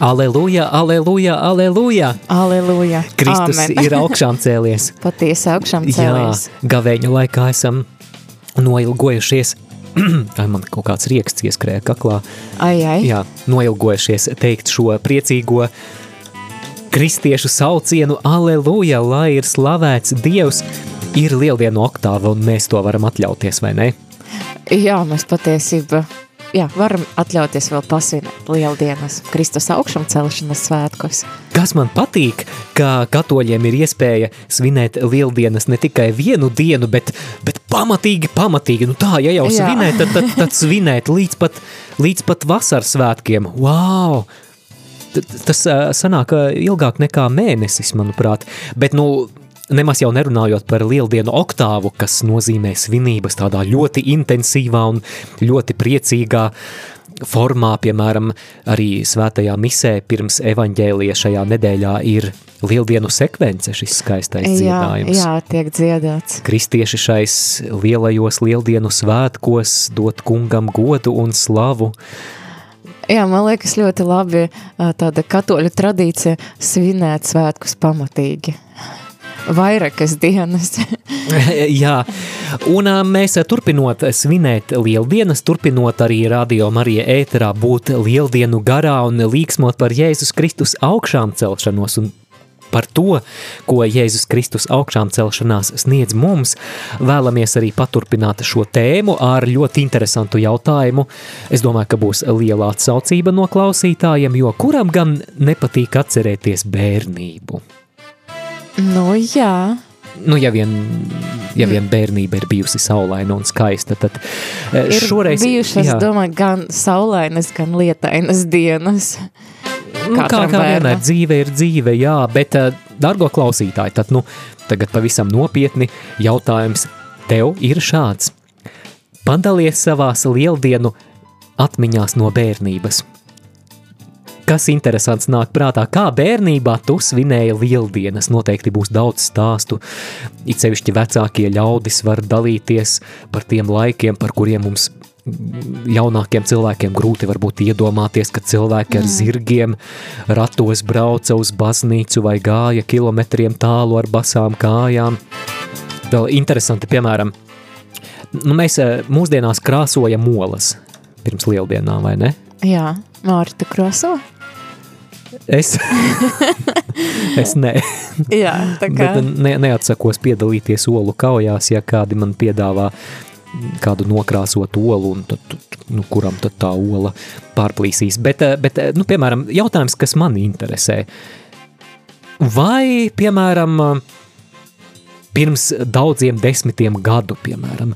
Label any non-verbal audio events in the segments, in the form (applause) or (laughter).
Aleluja, aleluja, aleluja! Aleluja! Kristus Āmen. ir (laughs) augšām cēlies. Patiesi augšām cēlies. Jā, gavēņa laikā esam noilgojušies. (clears throat) Ai, man kaut kāds rieksts ieskrēja kaklā. Ai, ai. Jā, noilgojušies teikt šo priecīgo kristiešu saucienu Aleluja, lai ir slavēts Dievs. Ir lieldienu oktāva un mēs to varam atļauties, vai ne? Jā, mēs patiesībā jā, varam atļauties vēl pasvinēt lieldienas Kristus augšām celšanas svētkos. Kas man patīk, ka katoļiem ir iespēja svinēt lieldienas ne tikai vienu dienu, bet, bet pamatīgi, pamatīgi. Nu tā, ja jau Jā. svinēt, tad, tad, tad svinēt līdz pat, līdz pat vasaras svētkiem. Wow! Tas ā, sanāk ā, ilgāk nekā mēnesis, manuprāt. Bet, nu, nemaz jau nerunājot par lieldienu oktāvu, kas nozīmē svinības tādā ļoti intensīvā un ļoti priecīgā formā, piemēram, arī svētajā misē pirms evaņģēlija šajā nedēļā ir lieldienu sekvence, šis skaistais Jā, dziedājums. jā, tiek dziedāts. Kristieši šais lielajos lieldienu svētkos dot kungam godu un slavu. Jā, man liekas ļoti labi tāda katoļu tradīcija svinēt svētkus pamatīgi. Vairākas dienas. (laughs) Jā, un mēs turpinot svinēt lieldienas, turpinot arī radio Marija ēterā būt lieldienu garā un līksmot par Jēzus Kristus augšām celšanos un par to, ko Jēzus Kristus augšām celšanās sniedz mums, vēlamies arī paturpināt šo tēmu ar ļoti interesantu jautājumu. Es domāju, ka būs liela atsaucība no klausītājiem, jo kuram gan nepatīk atcerēties bērnību? Nu, jā. Nu, ja vien, ja vien bērnība ir bijusi saulaina un skaista, tad eh, Ir šoreiz... bijušas, jā. domāju, gan saulainas, gan lietainas dienas. Nu, kā, Katram kā vienmēr bērnam. dzīve ir dzīve, jā, bet, eh, dargo klausītāji, tad, nu, tagad pavisam nopietni jautājums tev ir šāds. Padalies savās lieldienu atmiņās no bērnības. Kas interesants nāk prātā, kā bērnībā tu svinēji lieldienas, noteikti būs daudz stāstu. It sevišķi vecākie ļaudis var dalīties par tiem laikiem, par kuriem mums jaunākiem cilvēkiem grūti varbūt iedomāties, ka cilvēki ar zirgiem ratos brauca uz baznīcu vai gāja kilometriem tālu ar basām kājām. Vēl interesanti, piemēram, nu mēs eh, mūsdienās krāsojam molas pirms lieldienām, vai ne? Jā, Mārta Kroso. Es, (laughs) es ne, Jā, tā kā. bet ne, neatsakos piedalīties olu kaujās, ja kādi man piedāvā kādu nokrāsotu olu, un tad, nu, kuram tad tā ola pārplīsīs. Bet, eh, bet, eh, nu, piemēram, jautājums, kas man interesē. Vai, piemēram, pirms daudziem desmitiem gadu, piemēram,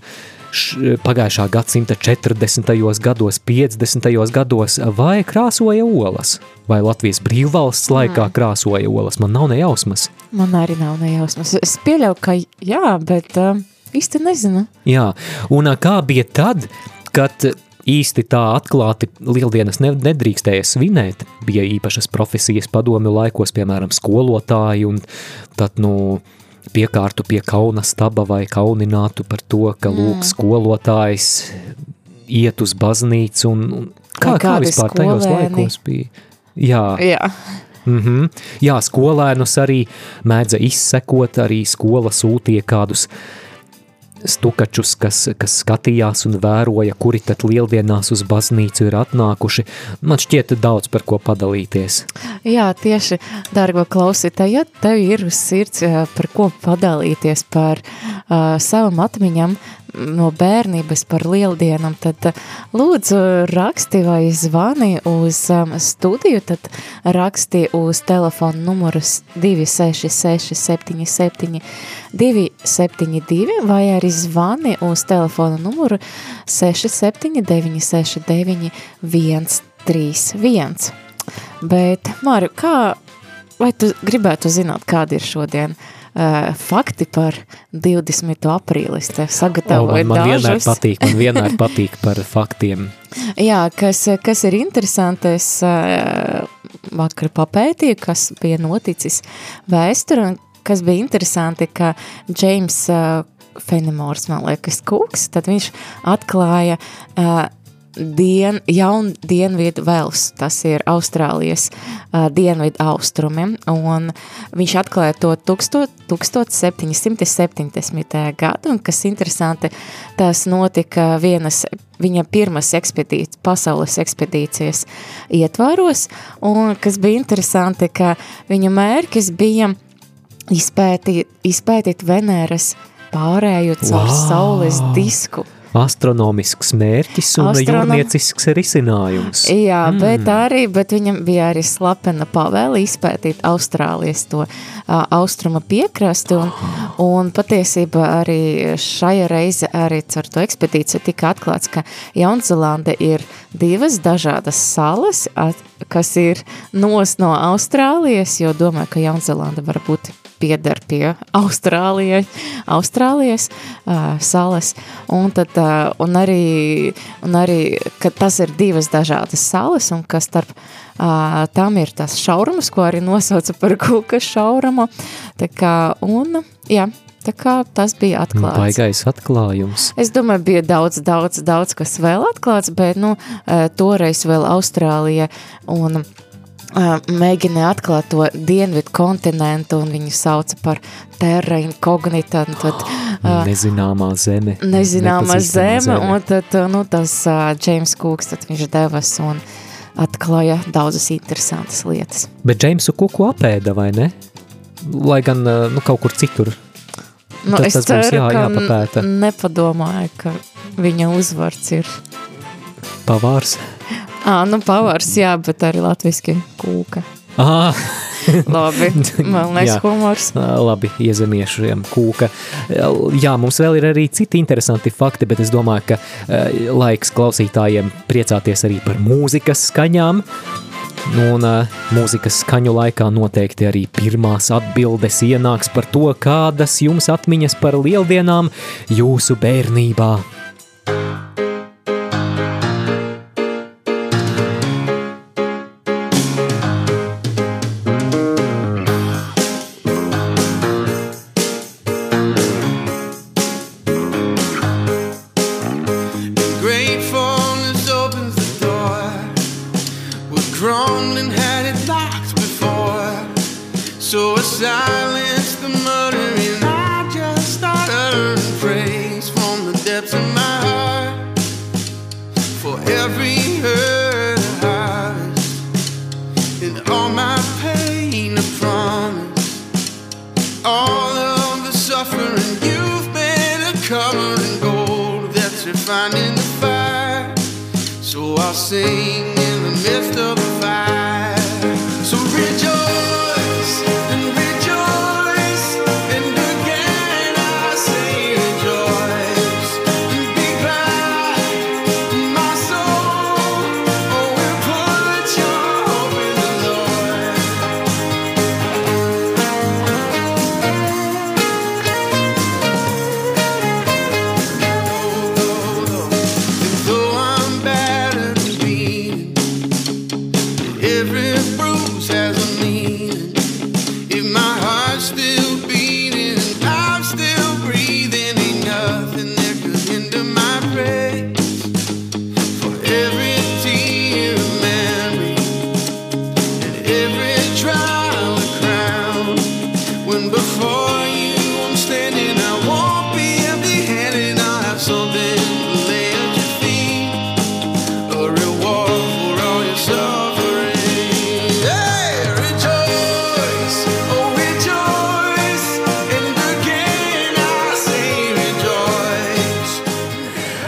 š, pagājušā gadsimta 40. gados, 50. gados, vai krāsoja olas? Vai Latvijas brīvvalsts laikā krāsoja olas? Man nav nejausmas. Man arī nav nejausmas. Es pieļauju, ka jā, bet uh, īsti nezinu. Jā, un ā, kā bija tad, kad īsti tā atklāti lieldienas ne- nedrīkstēja svinēt? Bija īpašas profesijas padomju laikos, piemēram, skolotāji, un tad, nu, piekārtu pie kauna staba vai kauninātu par to, ka, lūk, skolotājs iet uz baznīcu, un, un kā, kā vispār tajos skolēni? laikos bija? Jā, Jā, Mm -hmm. Jā, skolēnus arī mēdza izsekot, arī skola sūtīja kādus stukačus, kas, kas skatījās un vēroja, kuri tad lieldienās uz baznīcu ir atnākuši. Man šķiet daudz par ko padalīties. jā tieši, dārgo klausītāji, ja tev ir uz sirds, ā, par ko padalīties par uh, savam atmiņam, no bērnības par lieldienam, tad uh, lūdzu raksti vai zvani uz um, studiju, tad raksti uz telefonu numurus 266 77 272 vai arī zvani uz telefonu numuru 679 69 131. Bet, Māri, kā, vai tu gribētu zināt, kāda ir šodien uh, fakti par 20. aprīli? Es tev sagatavoju man, man dažus. vienmēr patīk, man vienmēr (laughs) patīk par faktiem. Jā, kas, kas ir interesanti, es uh, vakar papētīju, kas bija noticis vēstur, un kas bija interesanti, ka Džeims uh, Fenemors, man liekas, Kuks, tad viņš atklāja uh, dien, jaunu dienvidu vels, tas ir Austrālijas uh, dienvidu austrumi, un viņš atklāja to 1000, 1770. gadu, un kas interesanti, tas notika vienas, viņa pirmas ekspedīcijas, pasaules ekspedīcijas ietvaros, un kas bija interesanti, ka viņa mērķis bija izpētīt, izpētīt Venēras pārēju caur Wow! saules disku. Astronomisks mērķis un Astronom- jūrniecisks risinājums. Jā, mm. bet arī, bet viņam bija arī slepena pavēle izpētīt Austrālijas to uh, austruma piekrasti, un, un patiesībā arī šajā reize arī ar to ekspedīciju tika atklāts, ka Jaunzelande ir divas dažādas salas, at, kas ir nos no Austrālijas, jo domāju, ka Jaunzelanda var būt pieder pie Austrālijas, Austrālijas uh, salas, un, tad, uh, un, arī, un arī, ka tas ir divas dažādas salas, un ka starp uh, tam ir tas šaurums, ko arī nosauca par kūka šaurumu, tā kā, un, jā, tā kā tas bija atklāts. Baigais atklājums. Es domāju, bija daudz, daudz, daudz, kas vēl atklāts, bet, nu, toreiz vēl Austrālija un uh, mēģināja atklāt to dienvidu kontinentu, un viņu sauca par terra incognita, tad (gasps) uh, Nezināmā zeme. nezināmā nepazīstamā zeme, un tad, uh, nu, tas uh, James Cooks, tad viņš devas un atklāja daudzas interesantas lietas. Bet Džeimsu kuku apēda, vai ne? Lai gan uh, nu, kaut kur citur. Nu, Tas- es tas ceru, jā- ka jāpapēta. nepadomāju, ka viņa uzvards ir Pavārs. Ā, nu, pavārs, jā, bet arī latviski kūka. Ah, (laughs) Labi, man liekas humors. Labi, iezemiešiem kūka. Jā, mums vēl ir arī citi interesanti fakti, bet es domāju, ka laiks klausītājiem priecāties arī par mūzikas skaņām. Nu, Un uh, mūzikas skaņu laikā noteikti arī pirmās atbildes ienāks par to, kādas jums atmiņas par lieldienām jūsu bērnībā.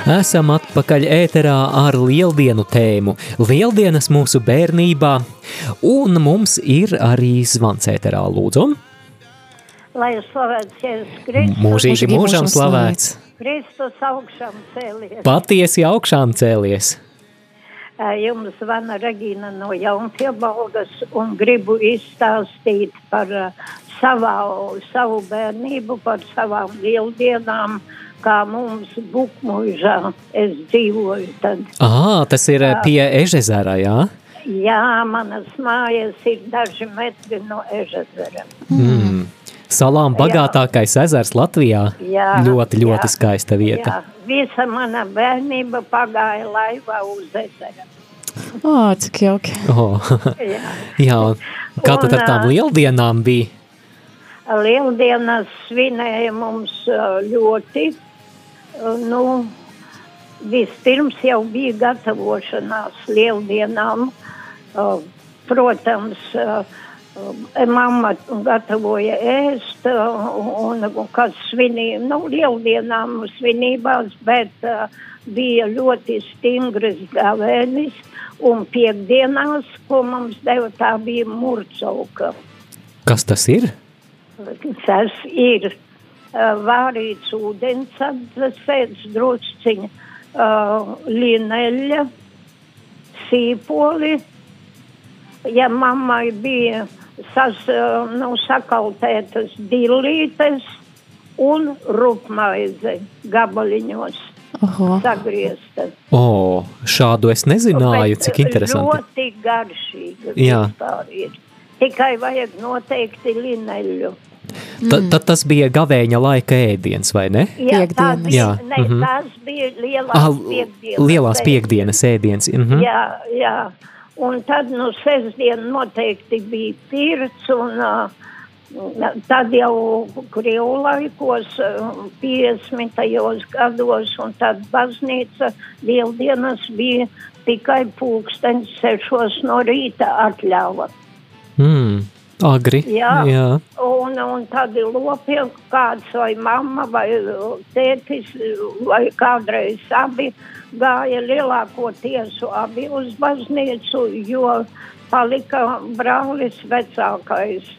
Esam atpakaļ ēterā ar lieldienu tēmu. Lieldienas mūsu bērnībā, un mums ir arī zvans ēterā, lūdzu. Lai slavēts Jēzus Kristus. Mūžīgi mūžam slavēts. Kristus augšām cēlies. Patiesi augšām cēlies. Jums zvana Regīna no Jaunpiebalgas un gribu izstāstīt par savā, savu bērnību, par savām lieldienām, kā mums Bukmužā es dzīvoju tad. Ā, tas ir pie Ežezera, jā? Jā, manas mājas ir daži metri no Ežezera. Mm. Salām bagātākais ezers Latvijā. Jā, ļoti, ļoti jā, skaista vieta. Jā, visa mana bērnība pagāja laivā uz ezera. O, cik jauki. Oh. Jā. (laughs) jā, un kā tad ar tām lieldienām bija? Lieldienas svinēja mums ļoti. Nu, vispirms jau bija gatavošanās lieldienām. Protams, mamma gatavoja ēst, un, un kas svinīja, nu, lieldienām svinībās, bet bija ļoti stingras gavēnis, un piekdienās, ko mums deva, tā bija murcauka. Kas tas ir? Tas ir vārīts ūdens, atsēdz drusciņa uh, lineļa, sīpoli. Ja mammai bija sas, uh, nu, sakautētas dilītes un rupmaize gabaliņos Oho. sagriezta. O, šādu es nezināju, Bet cik interesanti. Ļoti garšīga Jā. Tikai vajag noteikti lineļu. Ta, tad tas bija gavēņa laika ēdiens, vai ne? Jā, tā bija, Jā, ne, mhm. tās bija lielās Ah, piekdienas. lielās piekdienas ēdiens. Mhm. Jā, jā. Un tad, nu, sestdien noteikti bija pirts, un uh, tad jau Krievu laikos, uh, 50. gados, un tad baznīca lieldienas bija tikai pulksteņš sešos no rīta atļāva. Mm, agri. Jā. jā. Un, un tad ir lopi, kāds vai mamma vai tētis vai kādreiz abi gāja lielākoties abi uz baznīcu, jo palika brālis vecākais.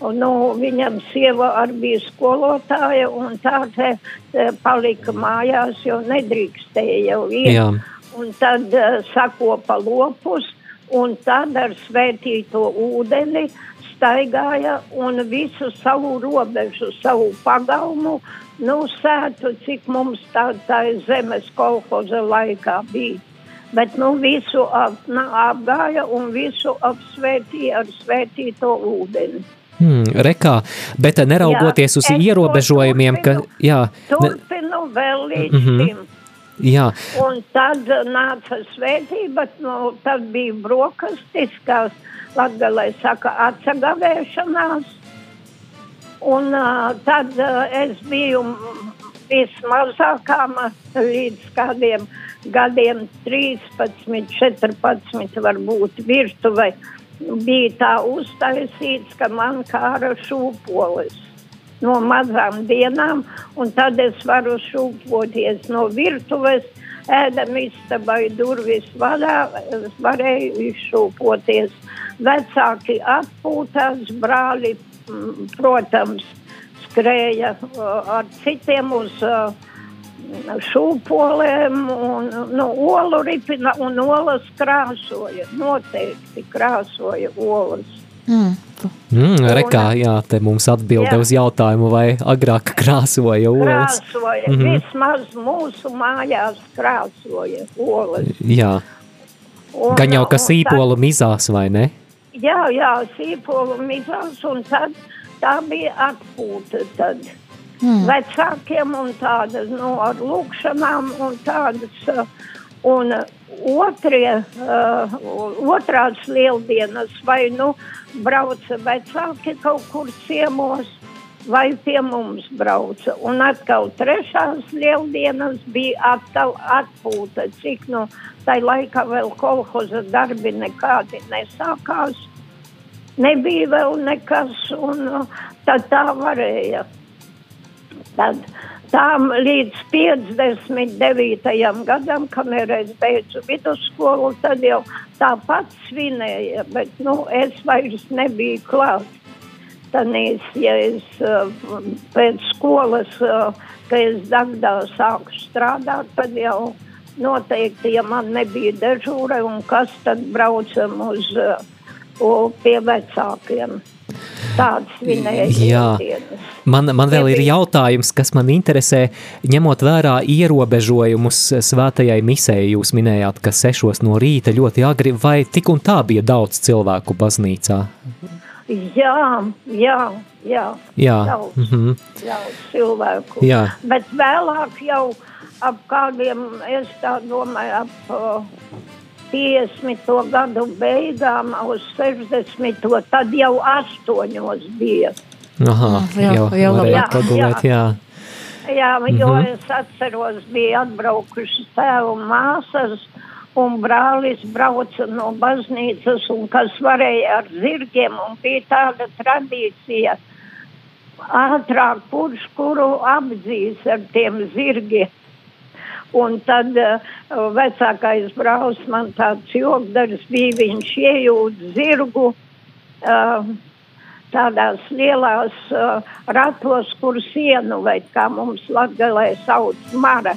Un, nu, viņam sieva arī bija skolotāja, un tā te eh, palika mājās, jo nedrīkstēja jau iet. Jā. Un tad uh, sakopa lopus, un tad ar svētīto ūdeni staigāja un visu savu robežu, savu pagalmu, nu, sētu, cik mums tā, tā zemes kolhoza laikā bija. Bet nu, visu ap, na, apgāja un visu apsvētīja ar svētīto ūdeni. Hmm, rekā, bet neraugoties Jā, uz ierobežojumiem, ka, turpinu. jā, ne, Turpinu vēl līdz Mhm. šim. jā, Un tad nāca svētība, nu, tad bija brokastis, kas latgalē saka atsagavēšanās. Un uh, tad uh, es biju vismazākām līdz kādiem gadiem 13, 14 varbūt virtuvei. Bija tā uztaisīts, ka man kāra šūpoles no mazām dienām, un tad es varu šūpoties no virtuves, ēdam istabai durvis vaļā, varēju izšūpoties. Vecāki atpūtās, brāli, mm, protams, skrēja ar citiem uz šūpolēm un nu, olu ripina un olas krāsoja, noteikti krāsoja olas. Mm. mm, rekā, jā, te mums atbilde Jā. uz jautājumu, vai agrāk krāsoja olas. Krāsoja, Mhm. vismaz mūsu mājās krāsoja olas. Jā, Un, gan jau, ka un sīpolu mizās, vai ne? Tad, jā, jā, sīpolu mizās, un tad tā bija atpūta tad. Mm. Vecākiem un tādas, nu, ar lūkšanām un tādas. Un otrie, uh, otrās lieldienas vai, nu, brauca vecāki kaut kur ciemos, vai pie mums brauca. Un atkal trešās lieldienas bija atkal atpūta, cik nu tai laikā vēl kolhoza darbi nekādi nesākās. Nebija vēl nekas, un uh, tad tā varēja. Tad Tām līdz 59. gadam, kamēr es beidzu vidusskolu, tad jau tāpat svinēja, bet nu, es vairs nebiju klāts. Tanīs, ja es uh, pēc skolas, uh, ka es Dagdā sāku strādāt, tad jau noteikti, ja man nebija dežūra un kas tad braucam uz uh, pie vecākiem. Tāds vinēja Jā. dienas. Man, man vēl ir jautājums, kas man interesē, ņemot vērā ierobežojumus svētajai misē. Jūs minējāt, ka sešos no rīta ļoti agri, vai tik un tā bija daudz cilvēku baznīcā? Jā, jā, jā. Jā. Daudz, Mhm. daudz cilvēku. Jā. Bet vēlāk jau ap kādiem, es tā domāju, ap uh, 50. gadu beigām uz 60. tad jau astoņos bija. Aha, Jā, jau, jau labāk. pagulēt, jā. Jā, jo Mhm. es atceros, bija atbraukuši tēvu māsas, un brālis brauca no baznīcas, un kas varēja ar zirgiem, un bija tāda tradīcija. Ātrāk, kurš kuru apdzīs ar tiem zirgiem. Un tad uh, vecākais brālis man tāds jokdars bija, viņš iejūt zirgu uh, tādās lielās uh, ratos, kur sienu, vai kā mums latgalē sauc mara,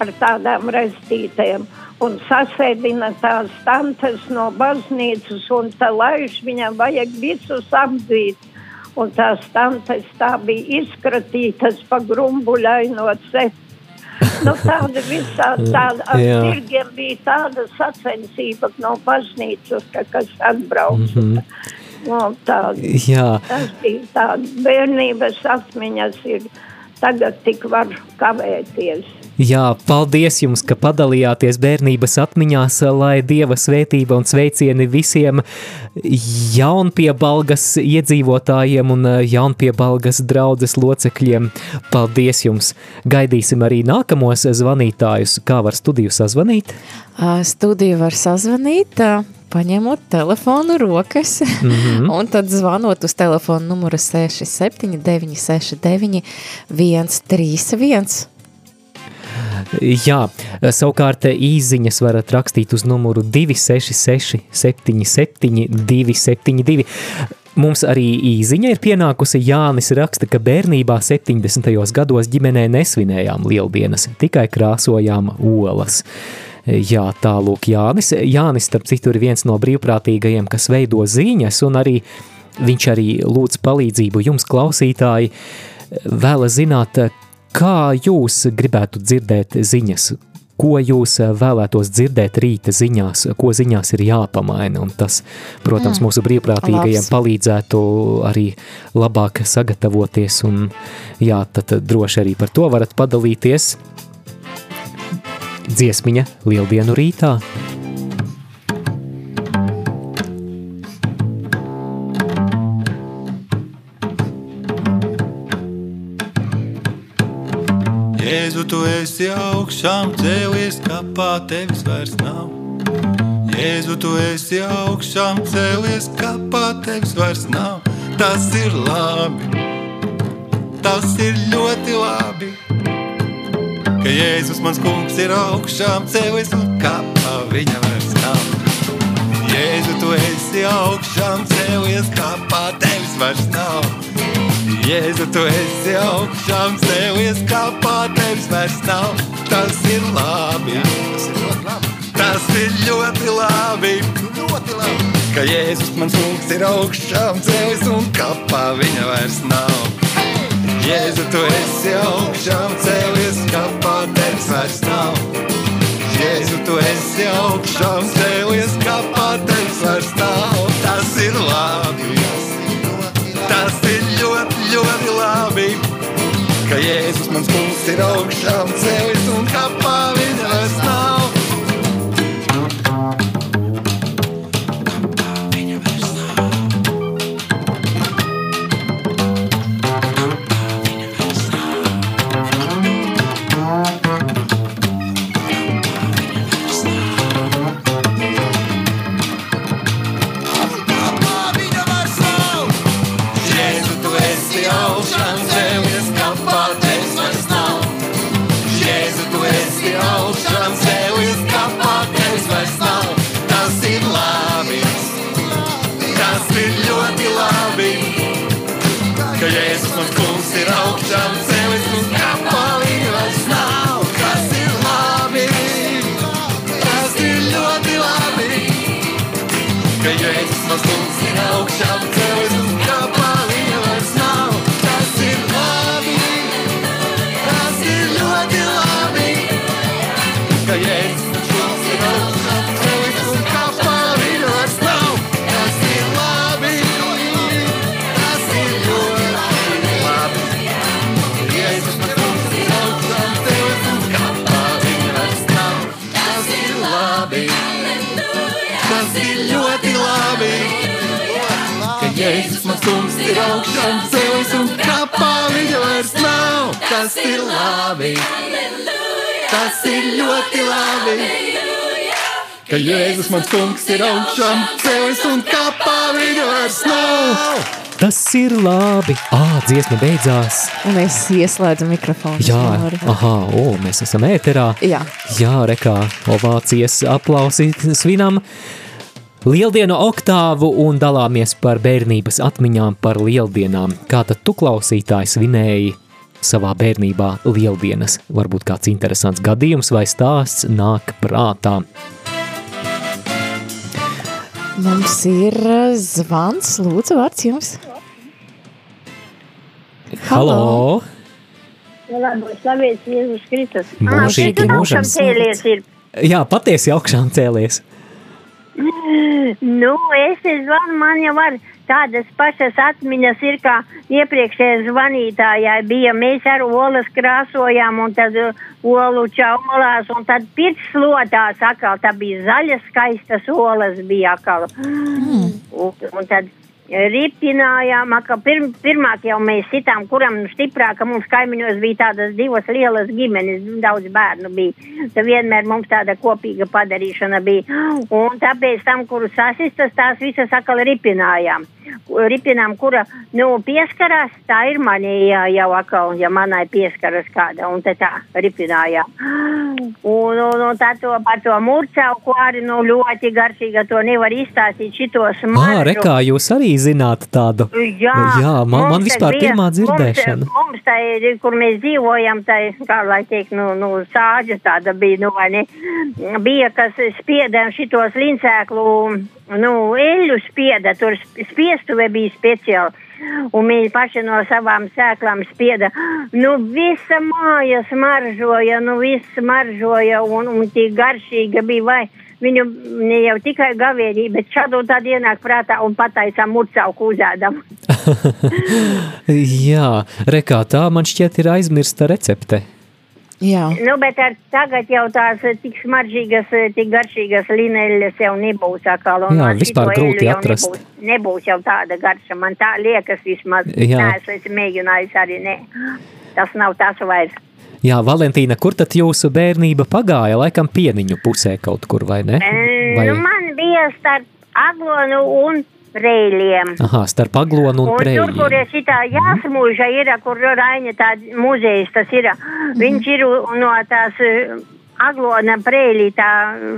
ar tādām restītēm. Un sasēdina tās tantes no baznīcas, un tā laiž viņam vajag visus apdzīt. Un tās tantes tā bija izkratītas pa grumbuļaino ceļu. (laughs) Nu, tāda visā, tāda, ar tirgiem bija tāda sacensība no baznīcas, ka, kas atbrauc. Mm. -hmm. no, tāda, Jā, tas bija tāda bērnības atmiņas ir tagad tik var kavēties. Jā, paldies jums, ka padalījāties bērnības atmiņās, lai Dieva svētība un sveicieni visiem jaunpiebalgas iedzīvotājiem un eh, jaunpiebalgas draudzes locekļiem. Paldies jums! Gaidīsim arī nākamos zvanītājus. Kā var studiju sazvanīt? Studiju var sazvanīt, paņemot telefonu rokas, Mhm. (laughs) un tad zvanot uz telefonu numuru 679 69 131. Jā, savukārt īsiņas varat rakstīt uz numuru 266, 77, 272. Mums arī īsiņa ir pienākusi. Jānis raksta, ka bērnībā 70. gados ģimenē nesvinējām lieldienas, tikai krāsojām olas. Jā, tālūk Jānis. Jānis, starp citu, ir viens no brīvprātīgajiem, kas veido ziņas, un arī viņš arī lūdz palīdzību jums, klausītāji. Vēlas zināt, kā jūs gribētu dzirdēt ziņas, ko jūs vēlētos dzirdēt rīta ziņās, ko ziņās ir jāpamaina. Un tas, protams, Mm, mūsu brīvprātīgajiem labs. palīdzētu arī labāk sagatavoties. Un, jā, tad droši arī par to varat padalīties. Dziesmiņa Lieldienu rītā. Jēzu, tu esi augšām cēlies, kapā tevis vairs nav. Jēzu, tu esi augšām cēlies, kapā tevis vairs nav. Tas ir labi, tas ir ļoti labi. Ka Jēzus mans kungs ir augšām cēlies un kapā viņa vairs nav. Jēzu, tu esi augšām cēlies, kapā tevis vairs nav. Jēzu, tu esi augšām cēlies, kapā tevis vairs nav. Tas ir labi. Tas ir ļoti labi. Tas ir ļoti labi. Ļoti labi. Ka Jēzus mans kungs ir augšām cēlies un kapā viņa vairs nav. Jēzu, tu esi augšām cēlies, kapā tevis vairs nav. Jēzu, tu esi augšām cēlies, kapā tevis vairs nav. Tas ir labi. Tas ir ļoti, ļoti labi. Ka Jēzus mans kungs ir augšām cēlies un kapā viņa vairs nav. Jēzus mans kungs ir augšām celis un viņa vairs nav. Tas ir labi, tas ir ļoti labi. Ka Jēzus mans kungs ir augšām celis Kungs ir augšām celis un kapā viņa vairs nav. Tas ir labi, tas ir ļoti labi. Ka Jēzus mans kungs ir augšām celis un kapā viņa vairs nav. Tas ir labi. Ā, dziesma beidzās. Un es ieslēdzu mikrofonu. Jā, Māri. aha, o, mēs esam ēterā. Jā. Jā, rekā, ovācijas aplausi svinam. Lieldienu oktāvu un dalāmies par bērnības atmiņām par lieldienām. Kā tad tu klausītāji svinēji savā bērnībā lieldienas? Varbūt kāds interesants gadījums vai stāsts nāk prātā. Mums ir uh, zvans, lūdzu, vārds jums. Halo! Labi, slavēts Jēzus Kristus. Mūžīgi mūžam. Jā, patiesi augšām cēlies. Nu, es zvanu, man jau var tādas pašas atmiņas ir, kā iepriekšējā zvanītājā bija. Mēs ar olas krāsojām un tad uh, olu čaumalās un tad pirts slotās atkal. Tā bija zaļas skaistas olas bija atkal. Mm. Un, un tad ripinājām, ka pirm, pirmāk jau mēs sitām, kuram nu stiprāk, ka mums kaimiņos bija tādas divas lielas ģimenes, daudz bērnu bija. Tad vienmēr mums tāda kopīga padarīšana bija. Un tāpēc tam, kuru sasistas, tās visas atkal ripinājām. Ripinām, kura, nu, pieskarās, tā ir manī jau atkal, ja manai pieskaras kāda, un te tā ripinājām. Un, un, un tā to par to murcau, ko arī, nu, ļoti garšīga to nevar izstāstīt šitos Ā, rekā, jūs arī zināt tādu. Jā, Jā man, man vispār bija- pirmā dzirdēšana. Mums, mums tā ir, kur mēs dzīvojam, tā ir, kā lai teikt, nu, nu sāģa tāda bija, nu, vai ne? Bija, kas spieda šitos lincēklu, nu, eļu spieda, tur sp- spiestuve bija speciāli. Un viņi paši no savām sēklām spieda. Nu, visa māja smaržoja, nu, viss smaržoja un, un tik garšīga bija. Vai viņu ne jau tikai gavēnī, bet šādu tad ienāk prātā un pataisām murcauku uzēdam. (laughs) Jā, rekā, tā man šķiet ir aizmirsta recepte. Jā. Nu, bet ar, tagad jau tās eh, tik smaržīgas, eh, tik garšīgas lineļas jau nebūs atkal. Jā, vispār grūti atrast. Nebūs, nebūs jau tāda garša, man tā liekas vismaz. Jā. Nē, es esmu mēģinājis arī, ne. Tas nav tas vairs. Jā, Valentīna, kur tad jūsu bērnība pagāja? Laikam pieniņu pusē kaut kur, vai ne? Vai? Nu, man bija starp aglonu un reļiem. Aha, starp aglonu un Un tur, kur ir šitā jāsmūža, ir, kur Raina tā muzejs, tas ir, viņš ir no tās eh, aglona prēļī tā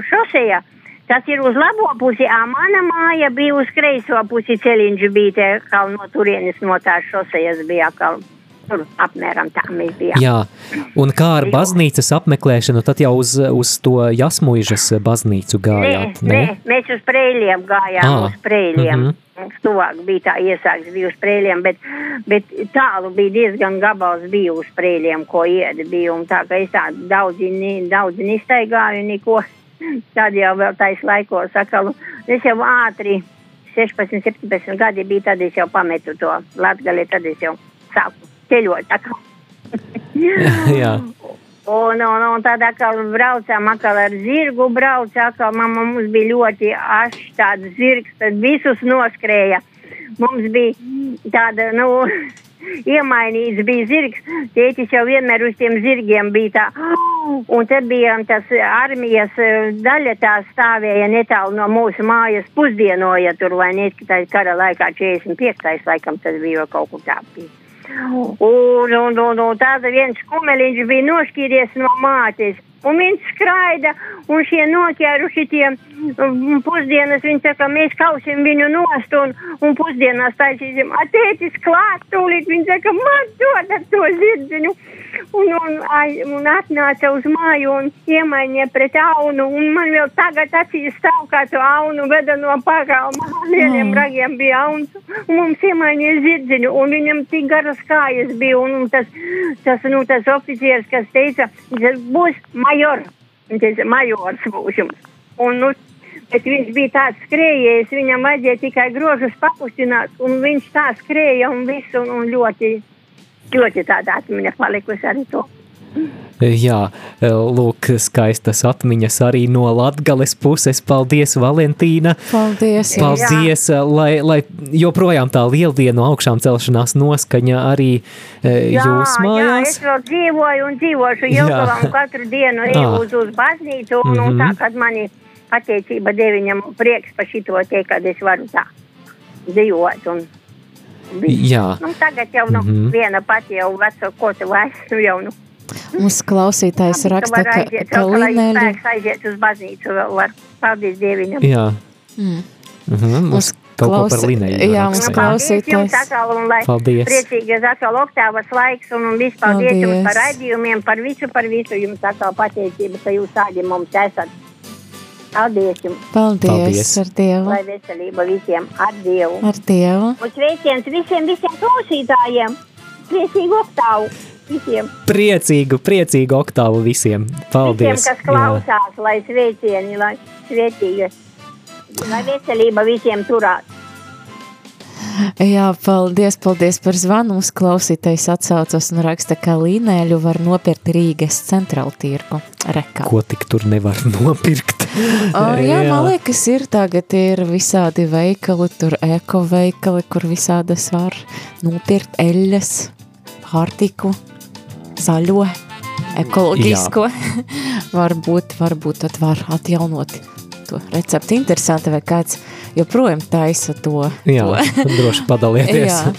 šoseja. Tas ir uz labo pusi, a mana māja bija uz kreiso pusi ceļiņš bija te, kā no turienes no tās šosejas bija, kā tur apmēram tā mēs bijām. Jā, un kā ar baznīcas apmeklēšanu, tad jau uz, uz to jasmuižas baznīcu Nē, gājāt, nē, mēs uz prēļiem gājām, Ā, uz prēļiem. mhm. Mums tuvāk bija tā iesāks, bija uz prēļiem, bet, bet tālu bija diezgan gabals bija uz prēļiem, ko iedi bija. Un tā, ka es tā daudz, ni- daudz nestaigāju, neko. (laughs) Tad jau vēl tais laikos, sakalu, es jau ātri, 16, 17 gadi bija, tad es jau pametu to latgali, tad es jau sāku ceļot. (laughs) Jā, Un, un, un tad atkal braucām, atkal ar zirgu braucām, atkal mamma mums bija ļoti ašs tāds zirgs, tad visus noskrēja. Mums bija tāda, nu, (laughs) iemainīts bija zirgs, tētis jau vienmēr uz tiem zirgiem bija tā. (gasps) Un tad bija tas armijas eh, daļa tā stāvēja netālu no mūsu mājas pusdienoja tur, vai ne, tā kara laikā 45. laikam tas bija kaut kur tā bija. Un, un, un, un tāda viens kumeliņš bija nošķīries no mātes. Un viņš skraida, un šie noķēruši tie um, pusdienas, viņi saka, mēs kausim viņu nost, un, un pusdienās taisīsim, atētis klāt, tūlīt, viņi saka, man dodat to zirdziņu, un, un, un atnāca uz māju un iemainīja pret aunu, un man vēl tagad acīs stāv kā to aunu veda no pagalma, lieliem Mm. ragiem bija auns, un mums iemainīja zirdziņu, un viņam tik garas kājas bija, un, un tas, tas, nu, tas oficieris, kas teica, būs major, viņš teica, majors būs jums. Un, nu, bet viņš bija tāds skrējējis, viņam vajadzēja tikai grožus pakustināt, un viņš tā skrēja un visu, un, un ļoti, ļoti tāda atmiņa palikusi arī to. Jā, lūk, skaistas atmiņas arī no Latgales puses. Paldies, Valentīna! Paldies! jā. Paldies, lai, lai joprojām tā lieldienu augšām celšanās noskaņa arī e, Jā, jūs jā, mājās. es vēl dzīvoju un dzīvošu Jā. Jelgavā un katru dienu eju Ah. uz, uz baznīcu, un, un Mhm. tā, kad mani pateicība deviņam prieks par šito te, kad es varu tā dzīvot. Un, Jā. nu, tagad jau nu, Mhm. viena pati jau veco, ko tu vairs nu, jau, nu, Mums klausītājs raksta, ka, aiziet, ka lai Lineļu... spēks aiziet uz baznīcu, vēl var. Paldies Dieviņam. Jā. Mm. Mhm, mums kaut ko par Lineju jā, mums raksta. Paldies jums klausītājs. atkal, un lai Paldies. priecīgas atkal oktāvas laiks, un, un viss paldies, paldies jums par raidījumiem, par visu, par visu jums atkal pateicība, ka jūs tādi mums esat. Paldies jums, Paldies, Paldies. ar Dievu. lai veselība visiem ar Dievu. Ar Dievu. Un sveiciens visiem, visiem klausītājiem. Priecīgu oktāvu visiem, Priecīgu, priecīgu oktāvu visiem. Paldies. visiem, kas klausās, lai sveicieni, lai svētīgas, lai veselība visiem turās. Jā, paldies, paldies par zvanu. Mums klausītājs atsaucas un raksta, ka līnēļu var nopirkt Rīgas centrālu tirgu. Rekā. Ko tik tur nevar (laughs) nopirkt? O, jā, man liekas, ir tagad ir visādi veikali, tur eko veikali, kur visādas var nopirkt eļas, pārtiku, zaļo, ekoloģisko. (laughs) varbūt, varbūt tad var atjaunot to recepti. Interesanti, vai kāds joprojām taisa to. Jā, to. (laughs) droši padalieties. Jā.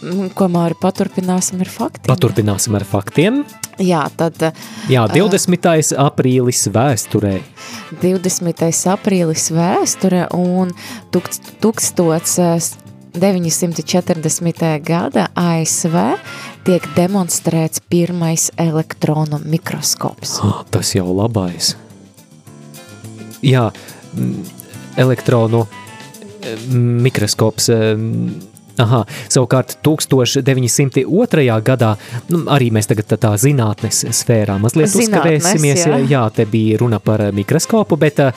Mm, Ko Māri paturpināsim ar faktiem? Paturpināsim ar faktiem. Jā, tad Jā, ā, 20. aprīlis vēsturē. 20. aprīlis vēsture un tukst- tūkstots 940. gada ASV tiek demonstrēts pirmais elektronu mikroskops. (gasps) Tas jau labais. Jā, mm, elektronu mm, mikroskops. mm, Aha, savukārt 1902. gadā, nu, arī mēs tagad tā, tā zinātnes sfērā mazliet Zinātnes, uzkavēsimies. jā. jā, te bija runa par eh, mikroskopu, bet eh,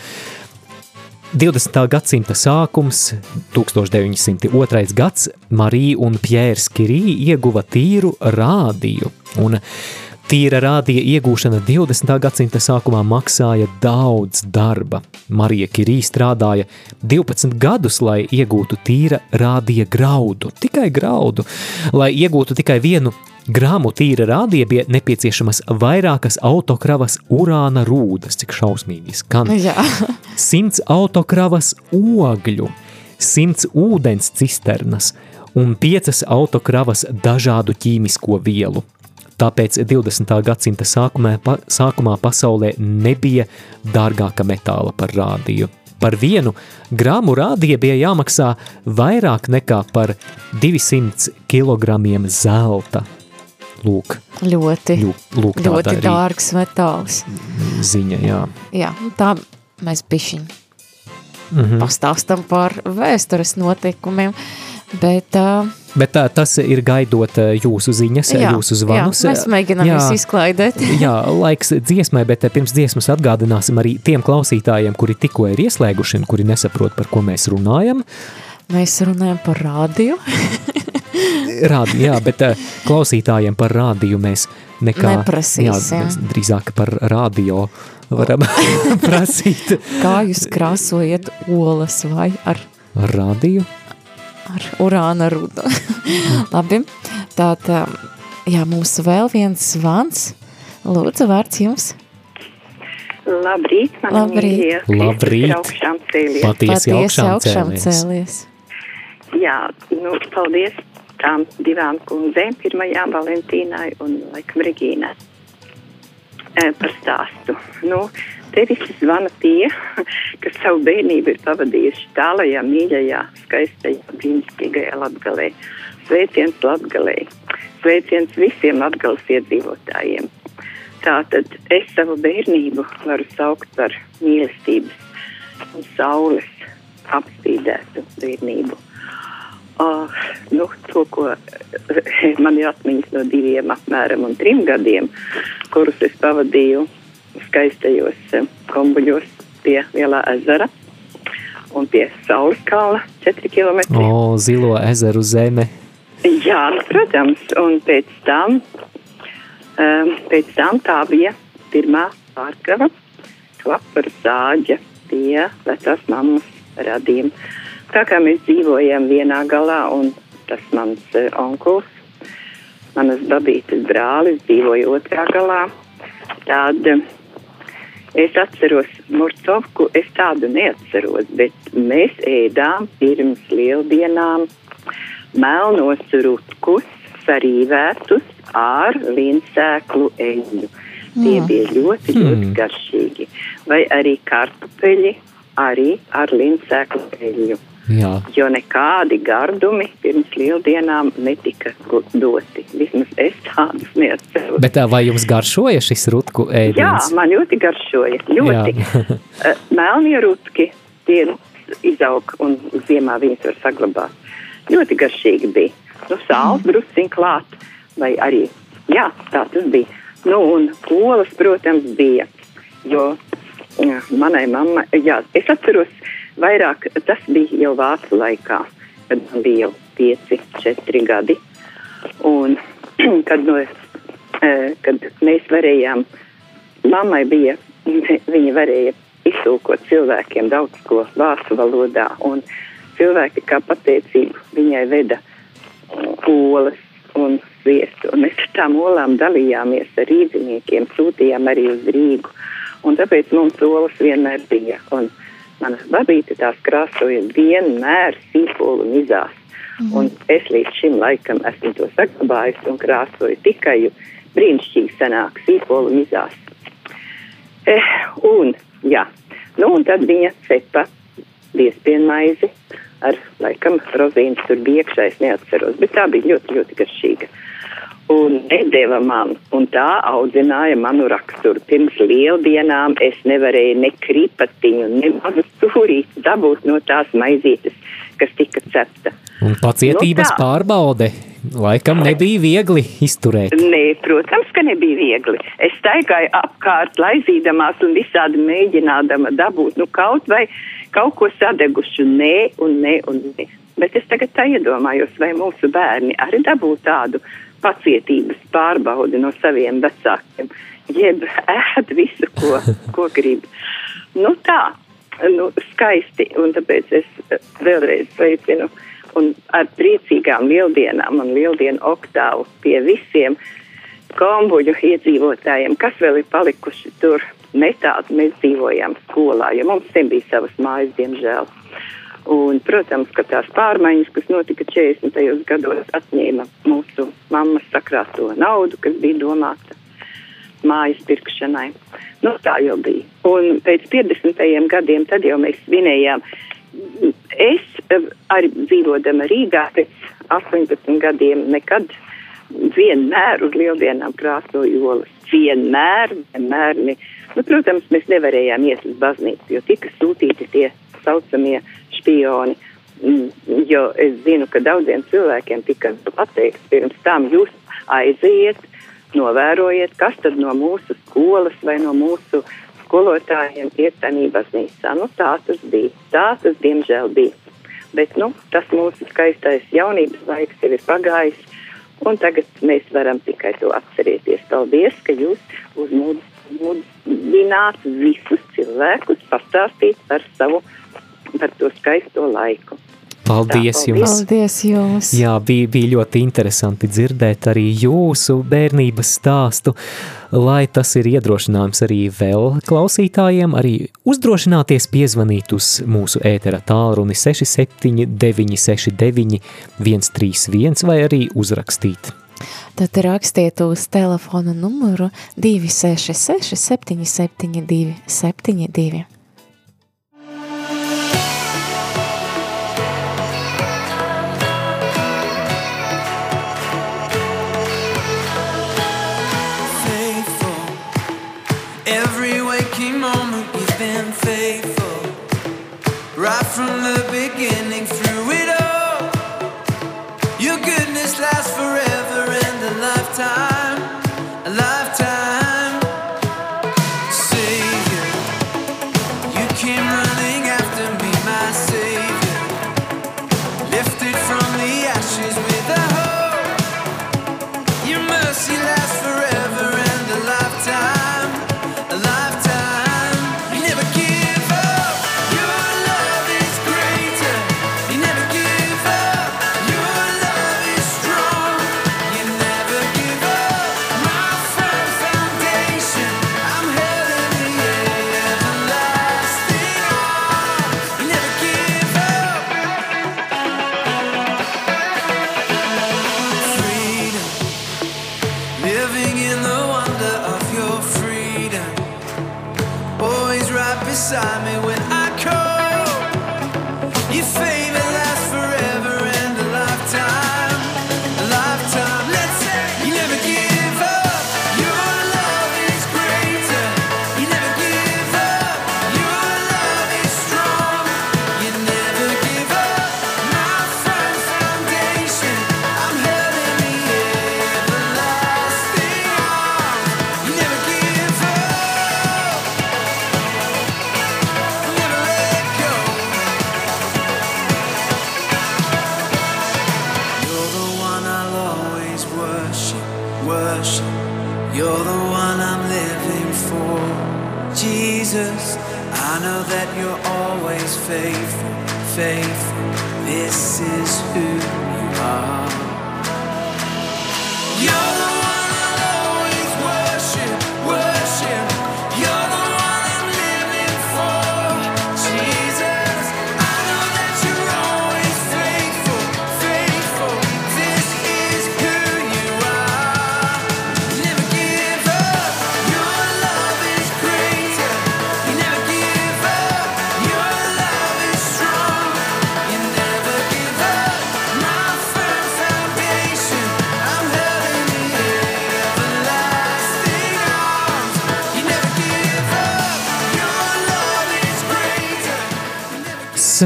20. gadsimta sākums, 1902. gads, Marija un Pjērs Kirī ieguva tīru rādiju. Un tīra rādija iegūšana 20. gadsimta sākumā maksāja daudz darba. Marija Kirī strādāja 12 gadus, lai iegūtu tīra rādija graudu, tikai graudu. Lai iegūtu tikai vienu Grāmu tīra rādīja bija nepieciešamas vairākas autokravas urāna rūdas, cik šausmīgi skan. Jā. (laughs) Simts autokravas ogļu, simts ūdens cisternas un piecas autokravas dažādu ķīmisko vielu. Tāpēc 20. gadsimta sākumā, pa, sākumā pasaulē nebija dārgāka metāla par rādiju. Par vienu grāmu rādīja bija jāmaksā vairāk nekā par 200 kg zelta. Lūk, Ļoti, lūk, lūk ļoti dārgs metāls. ziņa, jā. Jā, tā mēs bišķiņ Mhm. pastāstam par vēstures notikumiem, bet uh, Bet tā, tas ir gaidot jūsu ziņas, Jā, jūsu zvanus. jā, mēs mēģinām Jā. visu izklaidēt. (laughs) Jā, laiks dziesmai, bet pirms dziesmas atgādināsim arī tiem klausītājiem, kuri tikko ir ieslēguši un kuri nesaprot, par ko mēs runājam. Mēs runājam par rādio. (laughs) Rādi, jā, bet klausītājiem par rādiju mēs nekā Neprasīsim. Jā, mēs drīzāk par rādio varam (laughs) prasīt. Kā jūs krāsojat olas vai ar, Ar rādiju? Ar urāna rudu? (laughs) Labi, tātad, jā, mums vēl viens zvans. Lūdzu, vārds jums. Labrīt, man Labrīt. mīļie. Labrīt. Augšām cēlies. Patiesi augšām augšām cēlies. cēlies. Jā, nu, paldies tām divām kundzēm, pirmajām Valentīnai un, laikam, Regīnai. e, par stāstu. Nu, te visi zvana tie, (laughs) kas savu bērnību ir pavadījuši tālajā, mīļajā, skaistajā, brīnišķīgajā Latgalē. Sveiciens Latgalē! Sveiciens visiem Latgales iedzīvotājiem! Tātad es savu bērnību varu saukt par mīlestības un saules apspīdētu bērnību. Uh, nu, to, ko (laughs) man ir atmiņas no diviem, apmēram trim gadiem, kurus es pavadīju skaistajos uh, kombuļos pie Lielā ezera un pie Saules kalna 4 km. O, zilo ezeru zeme. Jā, nu, protams, un pēc tam, um, pēc tam tā bija pirmā pārkava klapara zāģa pie vecās mammas radījuma. Tā kā mēs dzīvojam vienā galā, un tas mans uh, onkulis, manas babītes brālis dzīvoja otrā galā, tad uh, es atceros Murcovku, es tādu neatceros, bet mēs ēdām pirms lieldienām melnos rutkus sarīvētus ar linsēklu eļļu. Tie Mm. bija ļoti, ļoti Hmm. garšīgi. Vai arī kartupeļi arī ar linsēklu eļļu. Jā. Jo nekādi gardumi pirms lieldienām netika doti. Vismaz es tādus neatceros. Bet tā, vai jums garšoja šis rutku Jā, ēdiens? man ļoti garšoja. Ļoti. Jā. (laughs) Melnie rutki, tie izaug un ziemā viņus var saglabāt. Ļoti garšīgi bija. Nu, sāls drusciņ klāt, vai arī, jā, tā tas bija. Nu, un olas, protams, bija, jo jā, manai mammai, jā, es atceros vairāk, tas bija jau vācu laikā, kad man bija jau pieci, četri gadi. Un (clears throat) kad, no, eh, kad mēs varējām, mammai bija, (laughs) viņa varēja iztulkot cilvēkiem daudz ko vācu valodā, cilvēki kā pateicību viņai veda olas un sviestu, un mēs tām olām dalījāmies ar rīdziniekiem, sūtījām arī uz Rīgu, un tāpēc mums olas vienmēr bija, un mana babīte tās krāsoja vienmēr sīpolu mizās, un es līdz šim laikam esmu to saglabājis un krāsoju tikai brīnišķīgi sanāk sīpolu mizās. Eh, un, jā, nu un tad viņa cepa biespienmaizi ar, laikam, rozīnas tur bija iekšā, es neatceros, bet tā bija ļoti, ļoti garšīga. Un nedēva man, un tā audzināja manu raksturu. Pirms lieldienām es nevarēju ne kripatiņu, ne mazu stūrīti dabūt no tās maizītes, kas tika cepta. Un pacietības Nu tā. pārbaude laikam nebija viegli izturēt. Nē, protams, ka nebija viegli. Es staigāju apkārt, laizīdamās un visādi mēģinādama dabūt nu, kaut vai kaut ko sadegušu. Nē, un nē, un nē. Bet es tagad tā iedomājos, vai mūsu bērni arī dabū tādu pacietības pārbaudi no saviem vecākiem, jeb ēd visu, ko, ko grib. Nu tā, nu, skaisti, un tāpēc es eh, vēlreiz sveicinu un ar priecīgām lieldienām un lieldienu oktāvu pie visiem kombuļu iedzīvotājiem, kas vēl ir palikuši tur netālu. Mēs dzīvojām skolā, jo mums te bija savas mājas, diemžēl. Un, protams, ka tās pārmaiņas, kas notika 40. gados, atņēma mūsu mammas sakrāto naudu, kas bija domāta mājas pirkšanai. Nu, tā jau bija. Un pēc 50. gadiem tad jau mēs svinējām. Es eh, arī dzīvodama Rīgā pēc 18 gadiem nekad vienmēr uz lieldienām krāsoju olas. Vienmēr, vienmēr. Ne. Nu, protams, mēs nevarējām iet uz baznīcu, jo tika sūtīti tie saucamie špioni. Mm, Jo es zinu, ka daudziem cilvēkiem tika pateikts pirms tam, jūs aiziet, novērojiet, kas tad no mūsu skolas vai no mūsu skolotājiem ir tādā baznīcā. Nu, tā tas bija. Tā tas diemžēl bija. Bet nu, tas mūsu skaistais jaunības laiks jau ir pagājis, un tagad mēs varam tikai to atcerēties. Paldies, ka jūs uzmudināt visus cilvēkus pastāstīt par savu, par to skaisto laiku. Paldies Tā, jums! Paldies jums! Jā, bija, bija ļoti interesanti dzirdēt arī jūsu bērnības stāstu, lai tas ir iedrošinājums arī vēl klausītājiem, arī uzdrošināties piezvanīt uz mūsu ētera tālruni 67 969 131 vai arī uzrakstīt Tad rakstiet uz telefona numuru 266 772 72.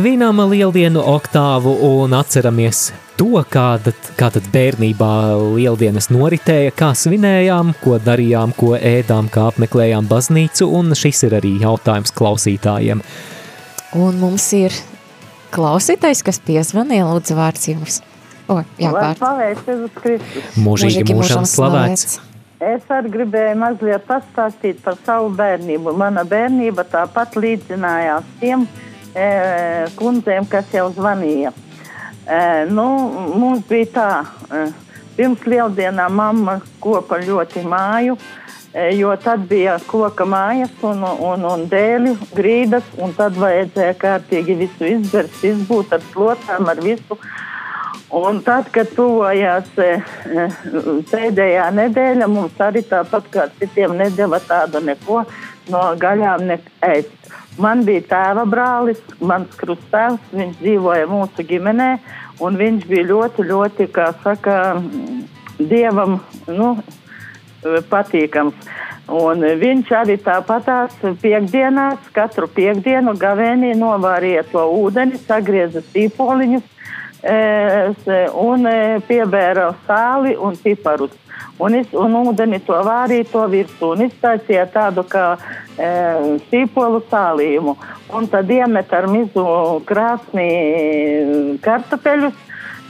Svinām lieldienu oktāvu un atceramies to, kāda, kā bērnībā lieldienas noritēja, kā svinējām, ko darījām, ko ēdām, kā apmeklējām baznīcu, un šis ir arī jautājums klausītājiem. Un mums ir klausītājs, kas piezvanīja, lūdzu, vārds jums. O, jā, vārds. Mūžīgi mūžam slavēts. Es arī gribēju mazliet pastāstīt par savu bērnību. Mana bērnība tāpat līdzinājās tiem e, kundzēm, kas jau zvanīja. E, nu, mums bija tā, e, pirms lieldienām mamma kopa ļoti māju, e, jo tad bija koka mājas un, un, un dēļu grīdas, un tad vajadzēja kārtīgi visu izbērt, izbūt ar slotām, ar visu. Un tad, kad tuvojās e, e, pēdējā nedēļa, mums arī tāpat kā citiem nedēļa tāda neko no gaļām neēst. Man bija tēva brālis, mans krustāvs, viņš dzīvoja mūsu ģimenē, un viņš bija ļoti, ļoti, kā saka, dievam, nu, patīkams. Un viņš arī tāpatās piekdienās, katru piekdienu gavēnī novārīja to ūdeni, sagrieza sīpoliņus e, un e, piebēra sāli un piparus. Un, es, un ūdeni to vārīja to virsū un iztaisīja tādu kā e, sīpolu sālījumu. Un tad iemet ar mizu krāsnī kartupeļus,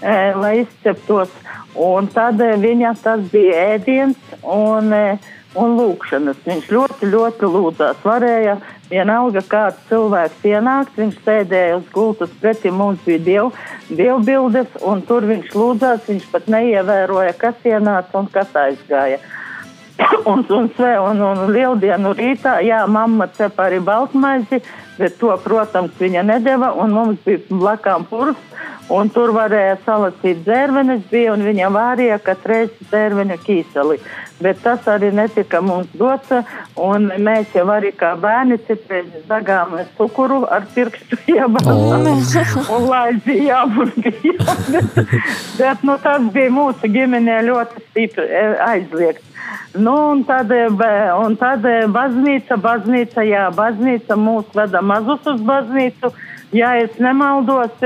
e, lai izceptos. Un tad e, viņa tas bija ēdiens un, e, un lūkšanas. Viņš ļoti, ļoti lūdzās. Varēja vienalga kāds cilvēks ienākt, viņš sēdēja uz gultas pretī, mums bija diev, dievbildes, un tur viņš lūdzās, viņš pat neievēroja, kas ienāca un kas aizgāja. (coughs) un, un, un, un lieldienu rītā, jā, mamma cep arī baltmaizi, bet to, protams, viņa nedeva, un mums bija blakām purs, un tur varēja salasīt dzērvenes, bija, un viņa vārīja katru reizi dzērveņu kīseli. Bet tas arī netika mums dots, mēs jau arī kā bērni citreiz dagām cukuru ar pirkstu (laughs) iebāzām (laughs) un laizījām un bijām. Bet, bet nu, tas bija mūsu ģimenē ļoti stipri e, aizliegts. Nu, un tad, e, un tad e, baznīca, baznīca, jā, baznīca mūs veda mazus uz baznīcu. Ja es nemaldos,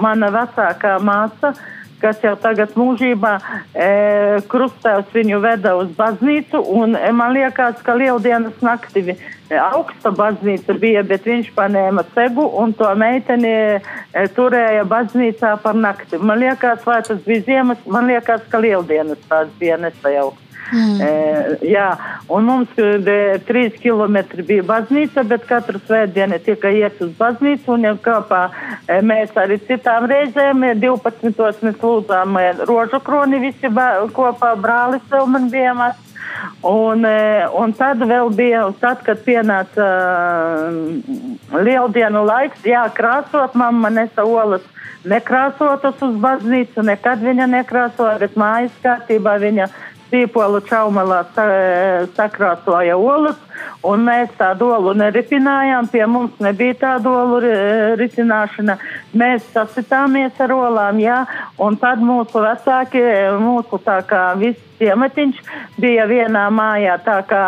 mana vecākā māsa, kas jau tagad mūžībā e, krustēvs viņu veda uz baznīcu, un e, man liekas, ka lieldienas nakti vi- e, augsta baznīca bija, bet viņš paņēma cegu un to meiteni e, turēja baznīcā par nakti. Man liekas, vai tas bija ziemas, man liekas, ka lieldienas tās bija nesajaukt. Mm. E, jā, un mums e, trīs kilometri bija baznīca, bet katru svētdienu tika iet uz baznīcu, un jau kāpā e, mēs arī citām reizēm, e, 12. mēs lūdzām e, rožu kroni visi ba- kopā, brālis vēl man bija maz. Un, un tad vēl bija, tad, kad pienāca uh, lieldienu laiks, jā, krāsot, mamma nesa olas nekrāsotas uz baznīcu, nekad viņa nekrāsoja, bet mājas kārtībā viņa stīpolu čaumalā sa, sakrāsoja olas, un mēs tādu olu neripinājām, pie mums nebija tādu olu ri- risināšana. Mēs sasitāmies ar olām, jā, un tad mūsu vecāki, mūsu tā kā viss ciematiņš bija vienā mājā, tā kā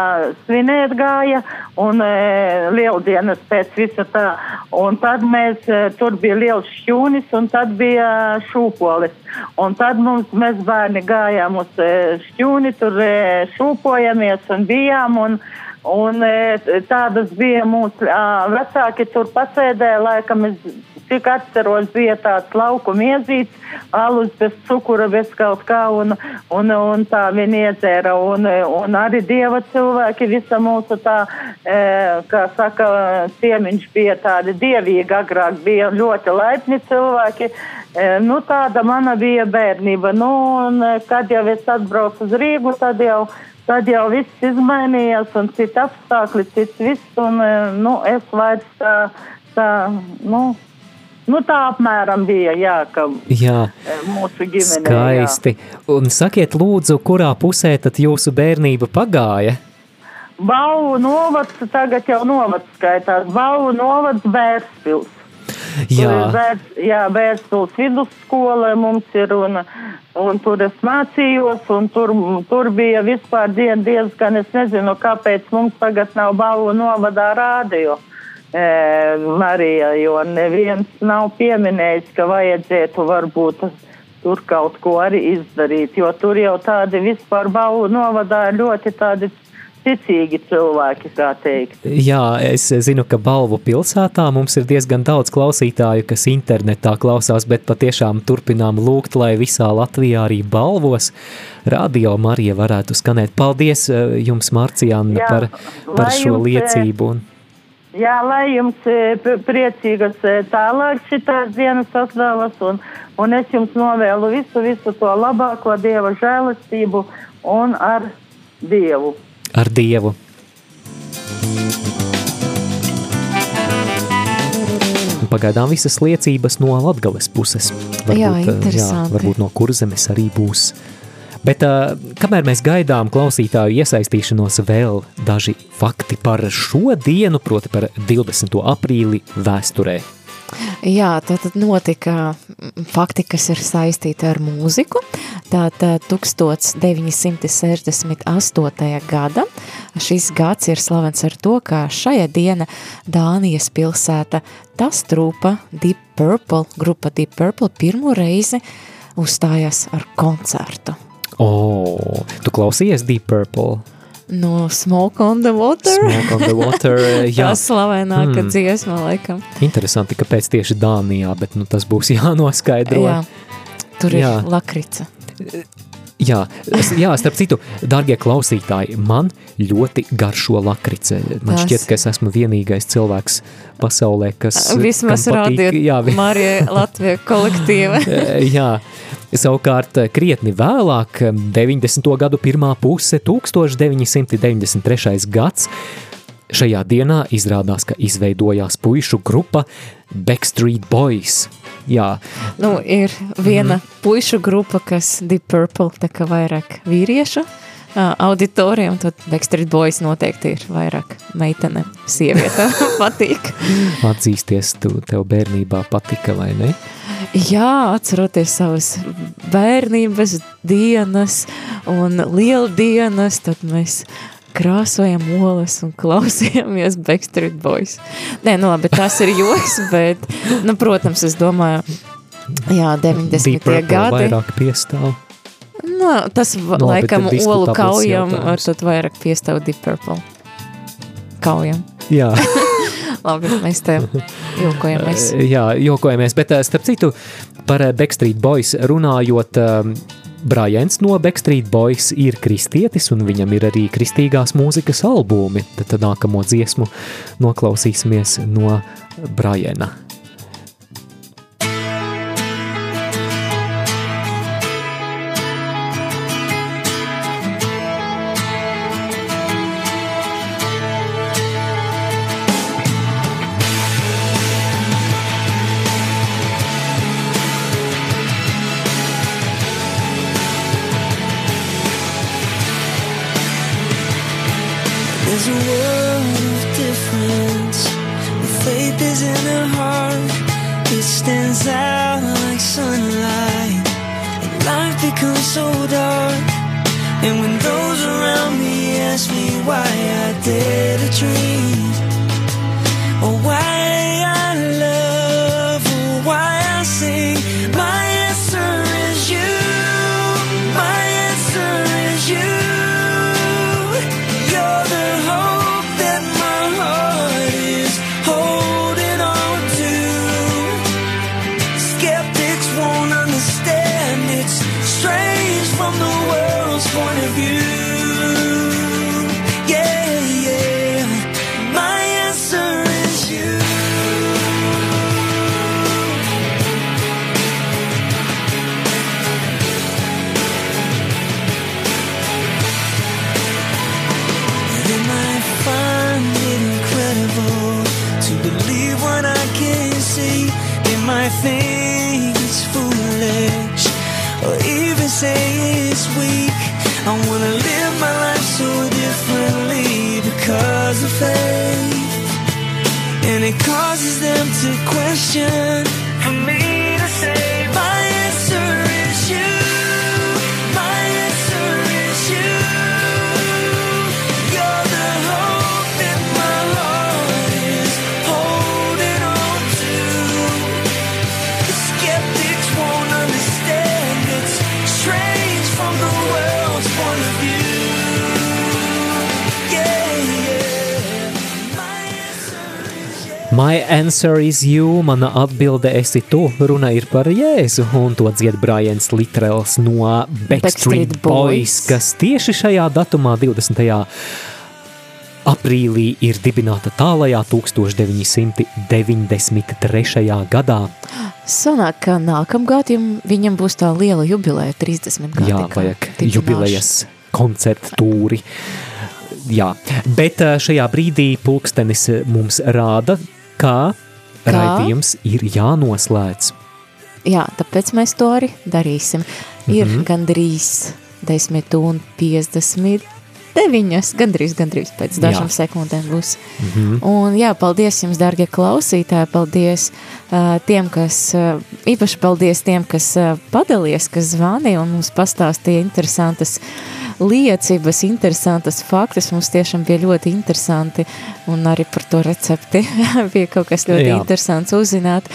svinēt gāja, un e, lieldienas pēc visa tā. Un tad mēs, e, tur bija liels šķūnis, un tad bija šūpolis. Un tad mums, mēs bērni gājām uz e, šķūni, tur e, šūpojamies un bijām. Un, Un e, tādas bija mūsu vecāki tur pasēdēja, laikam es cik atceros, bija tāds lauku miezīts, alus bez cukura, bez kaut kā, un, un, un tā viņi iedzēra, un, un arī dieva cilvēki, visa mūsu tā, e, kā saka, ciemiņš bija tādi dievīgi, agrāk bija ļoti laipni cilvēki, e, nu tāda mana bija bērnība, nu, un e, kad jau es atbraucu uz Rīgu, tad jau Tad jau viss izmainījās, un citi apstākļi, cits viss, un e, nu, es vairs tā, tā, nu, nu, tā apmēram bija, jā, ka Jā, e, mūsu ģimenē. skaisti. Un sakiet, lūdzu, kurā pusē tad jūsu bērnība pagāja? Jā. Bauvu novads, tagad jau novads skaitās, Bauvu novads Bērspils. Jā. Bērs, jā, Bērspils vidusskola mums ir, un, un tur es mācījos, un tur, tur bija vispār dien, diezgan, es nezinu, kāpēc mums tagad nav Bauvu novadā rādio. E, Marija, jo neviens nav pieminējis, ka vajadzētu varbūt tur kaut ko arī izdarīt, jo tur jau tādi vispār Bauvu novadā ļoti tādi ticīgi cilvēki, kā teikt. Jā, es zinu, ka Balvu pilsētā mums ir diezgan daudz klausītāju, kas internetā klausās, bet patiešām turpinām lūgt, lai visā Latvijā arī balvos radio Marija varētu skanēt. Paldies eh, jums, Marcijāna, Jā, par, par šo jums, eh, liecību. Jā, lai jums e, p- priecīgas tālāk šitās dienas atvēlas, un, un es jums novēlu visu, visu to labāko Dieva žēlastību un ar Dievu. Ar Dievu. Pagaidām visas liecības no Latgales puses. Jā, eh, interesanti. varbūt no kurzemes arī būs. Bet uh, kamēr mēs gaidām klausītāju iesaistīšanos, vēl daži fakti par šo dienu, proti par 20. aprīli vēsturē. Jā, tā tad notika mm, fakti, kas ir saistīti ar mūziku. Tātad 1968. gada. Šis gads ir slavens ar to, ka šajā diena Dānijas pilsēta Tastrūpa Deep Purple, grupa Deep Purple pirmo reizi uzstājās ar koncertu. O, tu klausies Deep Purple? No Smoke on the Water. Smoke on the Water, (laughs) jā. Tā slavenāka Hmm. dziesma, laikam. Interesanti, kāpēc tieši Dānijā, bet nu, tas būs (laughs) jānoskaidro. Jā, tur ir Jā. lakrica. Jā, jā, starp citu, darbie klausītāji, man ļoti garšo lakrice. Man Tas- šķiet, ka es esmu vienīgais cilvēks pasaulē, kas. Vismaz rādīt jā, vi- Marija Latvija kolektīva. (laughs) jā, savukārt krietni vēlāk, 90. gadu pirmā puse, 1993. gads, šajā dienā izrādās, ka izveidojās puišu grupa Backstreet Boys. Jā, Nu, ir viena mm. puišu grupa, kas Deep Purple, tā kā vairāk vīriešu ā, auditorija, un tad Backstreet Boys noteikti ir vairāk meitene, sieviete (laughs) (laughs) patīk. atzīsties, tu tev bērnībā patika vai ne? Jā, atceroties savas bērnības dienas un lieldienas, tad mēs krāsojam olas un klausījāmies Backstreet Boys. Nē, nu labi, tas ir joks, (laughs) bet, nu, protams, es domāju, jā, 90. Deep Purple gadi. vairāk piestāv. Nu, tas Nu, labi, laikam olu kaujam, ar tad vairāk piestāv Deep Purple. Kaujam. Jā. (laughs) labi, mēs te jokojamies. (laughs) Jā, jokojamies, bet eh, starp citu par eh, Backstreet Boys runājot, Brians no Backstreet Boys ir kristietis un viņam ir arī kristīgās mūzikas albumi. Tad, nākamo dziesmu noklausīsimies no Briana. Life becomes so dark. And when those around me ask me why I dare to dream, causes them to question for me to say my answer is you. My answer is you. You're the hope that my heart is holding on to. The skeptics won't understand. It's strange from the world's point of view. My answer is you, mana atbilde esi tu. Runa ir par Jēzu, un to dzied Brians Litrels no Backstreet, Backstreet Boys, Boys. kas tieši šajā datumā, 20. aprīlī, ir dibināta tālajā 1993. gadā. Sanāk, ka nākamgad viņam būs tā liela jubileja, 30 gadi. Jā, vajag jubilejas koncertu tūri. Jā, bet ā, šajā brīdī pulkstenis mums rāda, ka Kā? raidījums ir jānoslēdz. Jā, tāpēc mēs to arī darīsim. Ir mm. -hmm. gandrīz 10 un 59, gandrīz, gandrīz pēc dažām Jā. sekundēm būs. Mhm. Un jā, paldies jums, dārgie klausītāji, paldies uh, tiem, kas, uh, īpaši paldies tiem, kas uh, padalījās, kas zvanīja un mums pastāstīja interesantas liecības, interesantas faktus. Mums tiešām bija ļoti interesanti un arī par to recepti (laughs) bija kaut kas ļoti Jā. interesants uzzināt.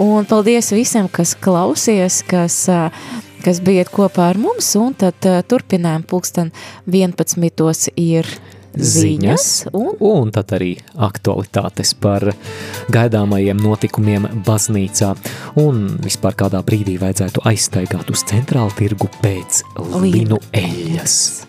Un paldies visiem, kas klausies, kas uh, kas bijat kopā ar mums, un tad uh, turpinājām pulksten 11. ir ziņas, un un tad arī aktualitātes par gaidāmajiem notikumiem baznīcā. Un vispār kādā brīdī vajadzētu aizstaigāt uz centrālu tirgu pēc linu eļas.